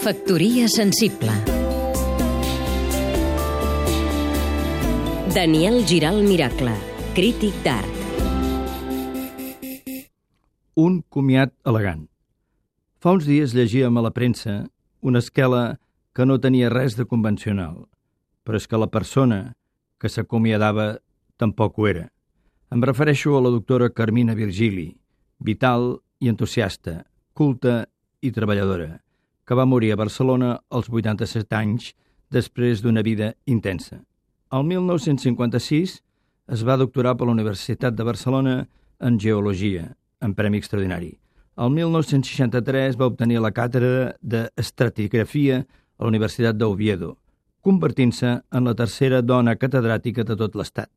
Factoria sensible Daniel Giral Miracle, crític d'art Un comiat elegant. Fa uns dies llegíem a la premsa una esquela que no tenia res de convencional, però és que la persona que s'acomiadava tampoc ho era. Em refereixo a la doctora Carmina Virgili, vital i entusiasta, culta i treballadora, que va morir a Barcelona als 87 anys després d'una vida intensa. El 1956 es va doctorar per la Universitat de Barcelona en Geologia, en Premi Extraordinari. El 1963 va obtenir la càtedra d'estratigrafia a la Universitat d'Oviedo, convertint-se en la tercera dona catedràtica de tot l'Estat.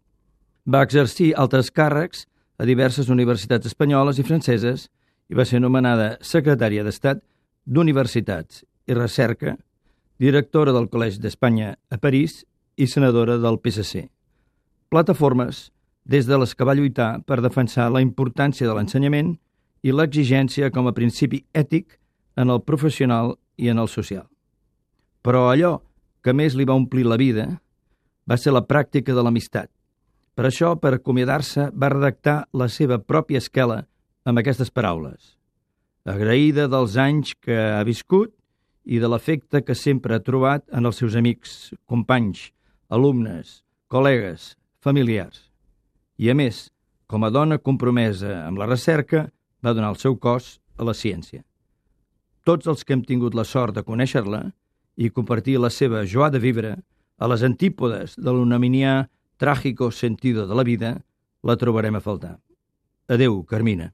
Va exercir altres càrrecs a diverses universitats espanyoles i franceses i va ser nomenada secretària d'Estat d'Universitats i Recerca, directora del Col·legi d'Espanya a París i senadora del PSC. Plataformes des de les que va lluitar per defensar la importància de l'ensenyament i l'exigència com a principi ètic en el professional i en el social. Però allò que més li va omplir la vida va ser la pràctica de l'amistat. Per això, per acomiadar-se, va redactar la seva pròpia esquela amb aquestes paraules. Agraïda dels anys que ha viscut i de l'efecte que sempre ha trobat en els seus amics, companys, alumnes, col·legues, familiars. I, a més, com a dona compromesa amb la recerca, va donar el seu cos a la ciència. Tots els que hem tingut la sort de conèixer-la i compartir la seva joa de vivre a les antípodes de l'unaminià tràgico sentido de la vida, la trobarem a faltar. Adeu, Carmina.